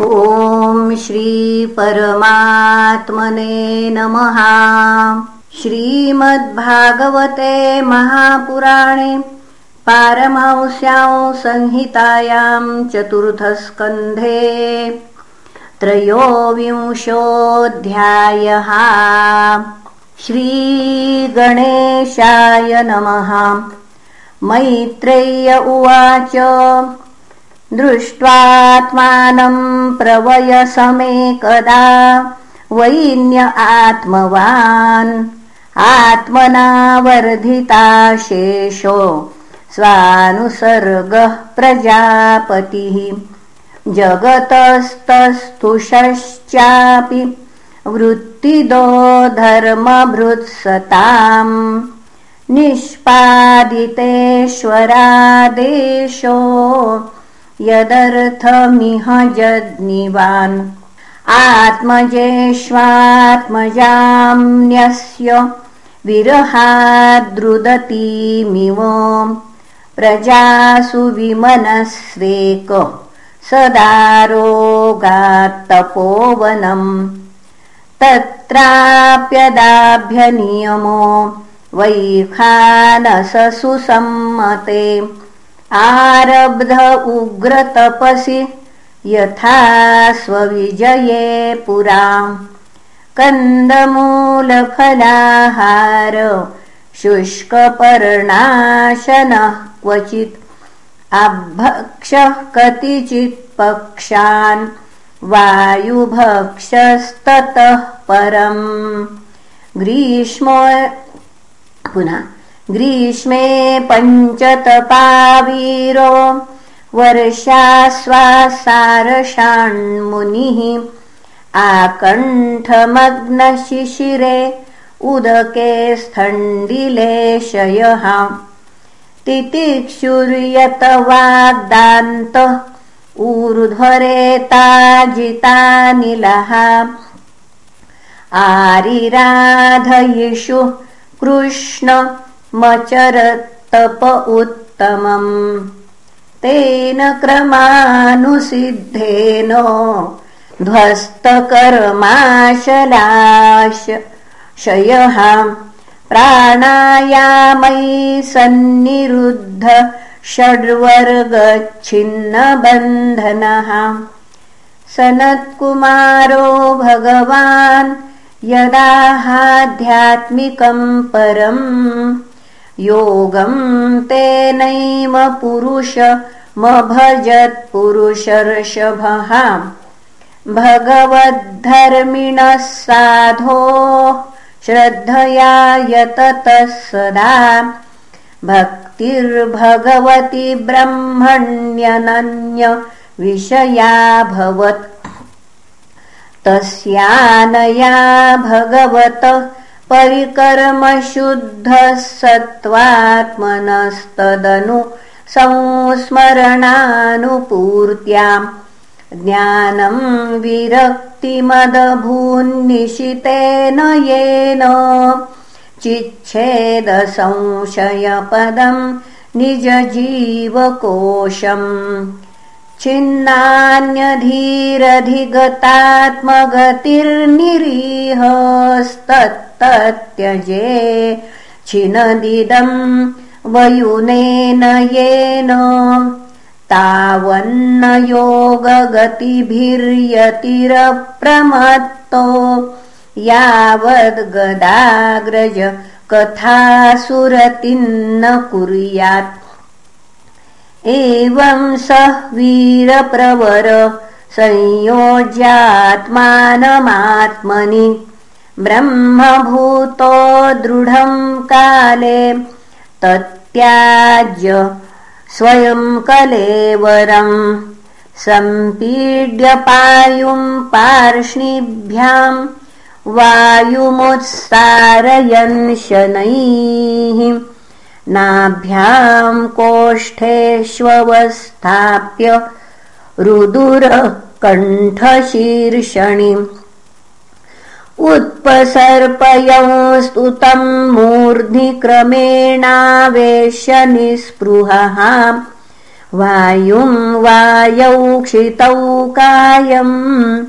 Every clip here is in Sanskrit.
ॐ श्रीपरमात्मने नमः। श्रीमद्भागवते महापुराणे पारमांस्यां संहितायां चतुर्थस्कन्धे त्रयोविंशोऽध्यायः। श्रीगणेशाय नमः। मैत्रेय्य उवाच दृष्ट्वात्मानं प्रवयसमेकदा वैन्य आत्मवान्। आत्मना वर्धिताशेषो स्वानुसर्गः प्रजापतिः। जगतस्तस्तुषश्चापि वृत्तिदो धर्मभृत्सताम्। निष्पादितेश्वरादेशो यदर्थमिह जज्ञिवान् आत्मजेष्वात्मजाम्यस्य विरहाद्रुदतीमिव। प्रजासु विमनस्वेक सदारोगात्तपोवनम् तत्राप्यदाभ्यनियमो वैखानससुसम्मते आरब्ध उग्रतपसि यथा स्वविजये पुरा कन्दमूलफलाहार शुष्कपर्णाशनः क्वचित्। अभक्षः कतिचित्पक्षान् वायुभक्षस्ततः परम्। ग्रीष्मो पुनः ग्रीष्मे पञ्चतपावीरो वर्षास्वासारषाण्मुनिः आकण्ठमग्नशिशिरे उदके स्थण्डिलेशयः तितिक्षुर्यत वाग्दान्त ऊर्ध्वरेताजितानिलः आरिराधयिषु कृष्णमचरतप उत्तमम्। तेन क्रमानुसिद्धेन ध्वस्तकर्माशलाश। शयः प्राणायामै सन्निरुद्ध षड्वर्गच्छिन्नबन्धनः। सनत्कुमारो भगवान् यदाहाध्यात्मिकं परम् योगं तेनैव पुरुषमभजत्पुरुषर्षभः भगवद्धर्मिणः साधो श्रद्धया यततः सदा। भक्तिर्भगवति ब्रह्मण्यनन्य विषयाभवत् तस्यानया भगवत परिकर्मशुद्धः सत्त्वात्मनस्तदनु संस्मरणानुपूर्त्याम् ज्ञानं विरक्तिमदभून्निशितेन येन चिच्छेदसंशयपदं निजजीवकोशम् छिन्नान्यधीरधिगतात्मगतिर्निरीहस्तत्तत्यजे छिनदिदं वयुनेन येन। तावन्न योगगतिभिर्यतिरप्रमत्तो यावद्गदाग्रज कथासुरतिन्न कुर्यात् एवं सः वीरप्रवर संयोज्यात्मानमात्मनि ब्रह्मभूतो दृढं काले तत्याज्य स्वयं कलेवरम् सम्पीड्यपायुं पार्ष्णिभ्याम् वायुमुत्सारयन् शनैः नाभ्यां कोष्ठेष्वस्थाप्य रुदुरकण्ठशीर्षणिम् उत्पसर्पयं स्तुतं मूर्ध्नि क्रमेणावेश्य निःस्पृहः। वायुं वायौ क्षितौ कायम्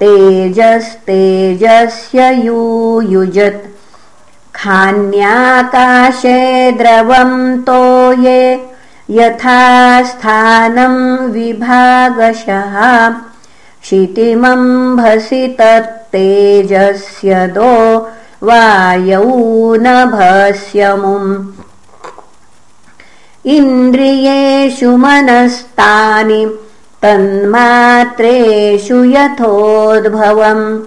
तेजस्तेजस्य यूयुजत्। खान्याकाशे द्रवं तोये यथा स्थानं विभागशः क्षितिमम्भसि तत्तेजस्य दो वायौ नभस्यमुम् इन्द्रियेषु मनस्तानि तन्मात्रेषु यथोद्भवम्।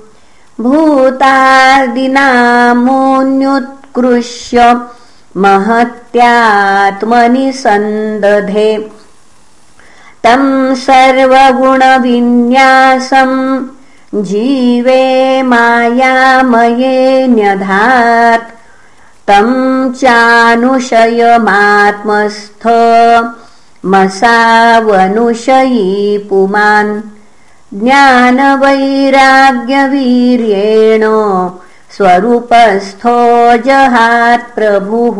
भूतादिनामोऽन्युत्कृष्य महत्यात्मनि सन्दधे। तं सर्वगुणविन्यासम् जीवे मायामये न्यधात्। तं चानुशयमात्मस्थ मसावनुशयी पुमान्। ज्ञानवैराग्यवीर्येण स्वरूपस्थो जहात्प्रभुः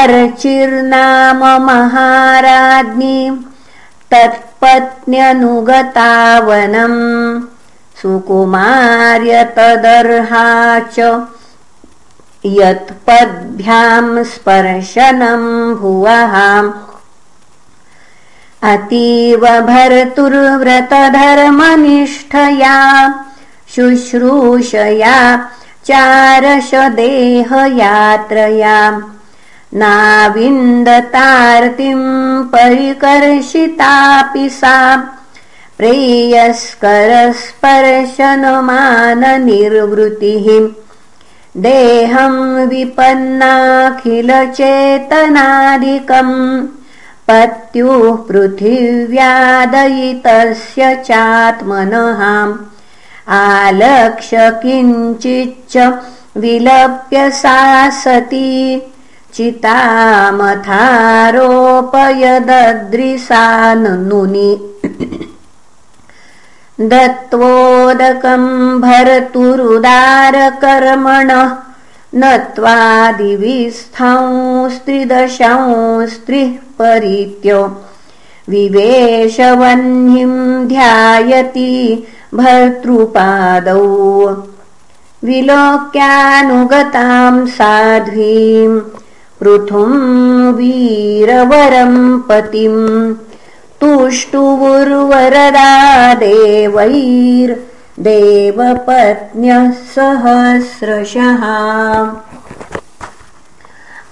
अर्चिर्नाम महाराज्ञी तत्पत्न्यनुगतावनम् सुकुमार्य तदर्हा च यत्पद्भ्यां स्पर्शनम् भुवः अतीव भर्तुर्व्रतधर्मनिष्ठया शुश्रूषया चारशदेहयात्रया नाविन्दतार्तिम् परिकर्षितापि सा। प्रेयस्करस्पर्शनमाननिर्वृतिः। देहं विपन्नाखिलचेतनादिकम् पत्युः पृथिव्यादयितस्य चात्मनः। आलक्ष्य किञ्चिच्च विलप्य सा सती चितामथारोपयदद्रिसानुनि दत्वोदकम् भरतुरुदारकर्मणः नत्वादिविस्थंस्त्रिदशंस्त्रिः परित्यो विवेशवह्निम् ध्यायति भर्तृपादौ। विलोक्यानुगताम् साध्वीम् पृथुम् वीरवरम् पतिम् तुष्टुवुर्वरदा देवैर्देवपत्न्यः सहस्रशः।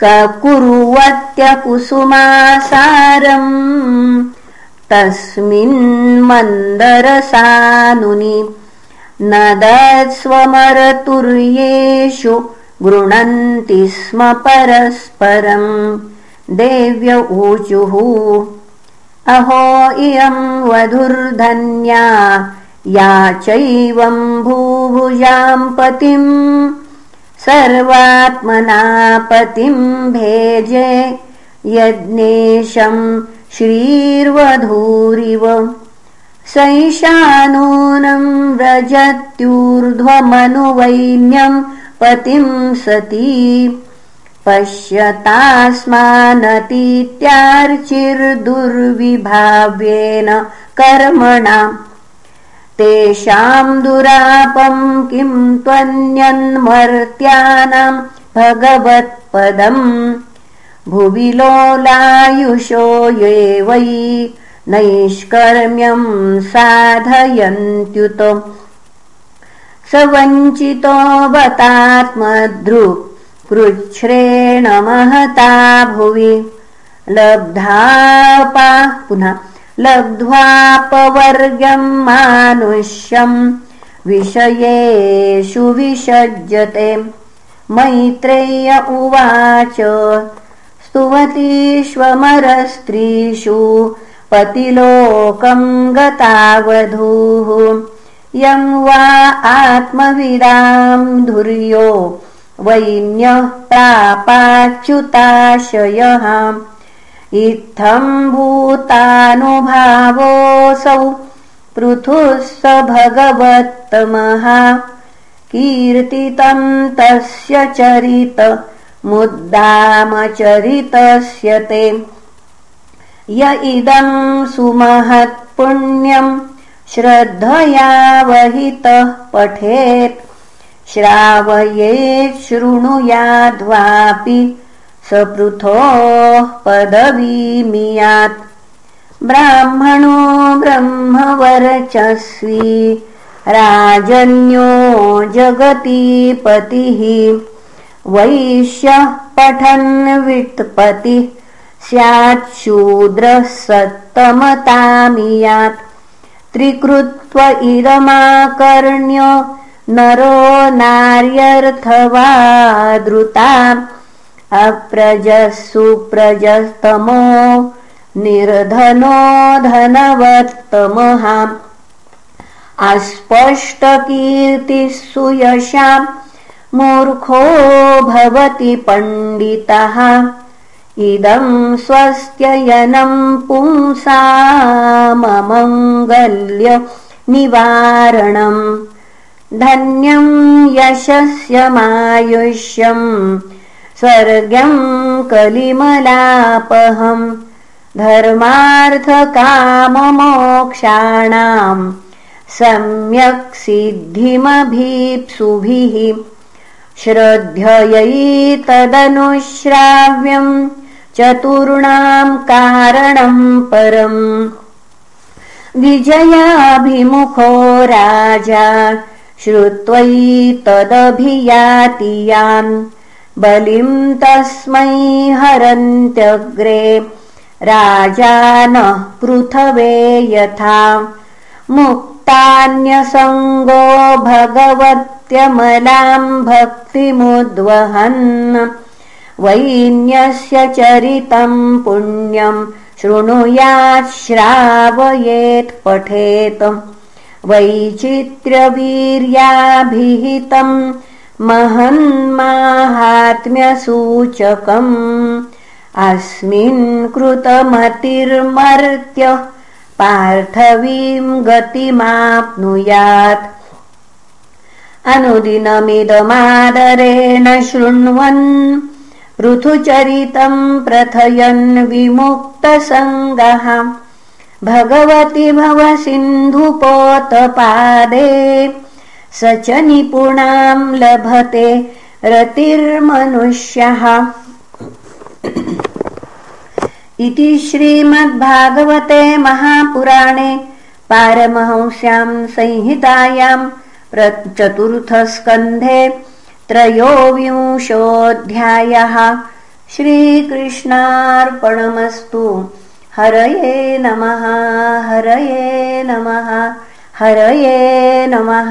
ककुर्वत्यकुसुमासारम् तस्मिन्मन्दरसानुनि न दत्स्वमरतुर्येषु गृणन्ति स्म परस्परम् देव्य ऊचुः। अहो इयं वधुर्धन्या या चैवं भूभुजाम् पतिम् सर्वात्मना पतिम् भेजे यज्ञेशम् श्रीर्वधूरिव। सैषानूनम् व्रजत्यूर्ध्वमनुवैन्यम् पतिम् सती पश्यतास्मानतीत्यार्चिर्दुर्विभाव्येन कर्मणा। तेषाम् दुरापम् किम् त्वन्यन्मर्त्यानाम् भगवत्पदम्। भुवि लोलायुषो ये वै नैष्कर्म्यम् साधयन्त्युत वञ्चितो बतात्मदृक् कृच्छ्रेण महता भुवि। लब्धापा पुनः लब्ध्वापवर्गम् मानुष्यम् विषयेषु विसज्जते। मैत्रेय उवाच स्तुवतीष्वमरस्त्रीषु पतिलोकम् गतावधूः यं वा आत्मविदाम् धुर्यो वैन्यः प्रापाच्युताशयः। इत्थम् भूतानुभावोऽसौ पृथुः स भगवत्तमः। कीर्तितम् तस्य चरित मुद्दामचरितस्य ते। य इदम् सुमहत्पुण्यम् श्रद्धया वहितः पठेत् श्रावयेत् शृणुयाद्वापि सपृथोः पदवीमियात् ब्राह्मणो ब्रह्मवरचस्वी राजन्यो जगतीपतिः। वैश्यः पठन् वित्पतिः स्यात् शूद्रः सत्तमतामियात् त्रिकृत्व इदमाकर्ण्य नरो नार्यर्थवा द्रुता अप्रजः निर्धनो धनवत्तमः। अस्पष्टकीर्तिः सुयशाम् मूर्खो भवति पण्डितः इदम् स्वस्त्ययनम् पुंसाममङ्गल्य निवारणम् धन्यम् यशस्यमायुष्यम् स्वर्गम् कलिमलापहम् धर्मार्थकाममोक्षाणाम् सम्यक् सिद्धिमभीप्सुभिः श्रद्धयैतदनुश्राव्यम् चतुर्णाम् कारणम् परम्। विजयाभिमुखो राजा श्रुत्वैतदभियाति यान् बलिम् तस्मै हरन्त्यग्रे राजानः पृथवे यथा। मुक्तान्यसङ्गो भगवत्यमलाम् भक्तिमुद्वहन् वैन्यस्य चरितम् पुण्यम् शृणुयाश्रावयेत् पठेत् वैचित्र्यवीर्याभिहितम् महन्माहात्म्यसूचकम्। अस्मिन् कृतमतिर्मर्त्य पार्थवीम् गतिमाप्नुयात्। अनुदिनमिदमादरेण शृण्वन् पृथुचरितम् प्रथयन् विमुक्तसङ्गः। भगवति भव सिन्धुपोतपादे स च निपुणाम् लभते रतिर्मनुष्यः। इति श्रीमद्भागवते महापुराणे पारमहंस्याम् संहितायाम् चतुर्थस्कन्धे त्रयोविंशोऽध्यायः श्रीकृष्णार्पणमस्तु। हरये नमः हरये नमः हरये नमः